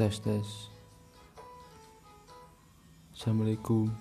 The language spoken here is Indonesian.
tes tes assalamualaikum.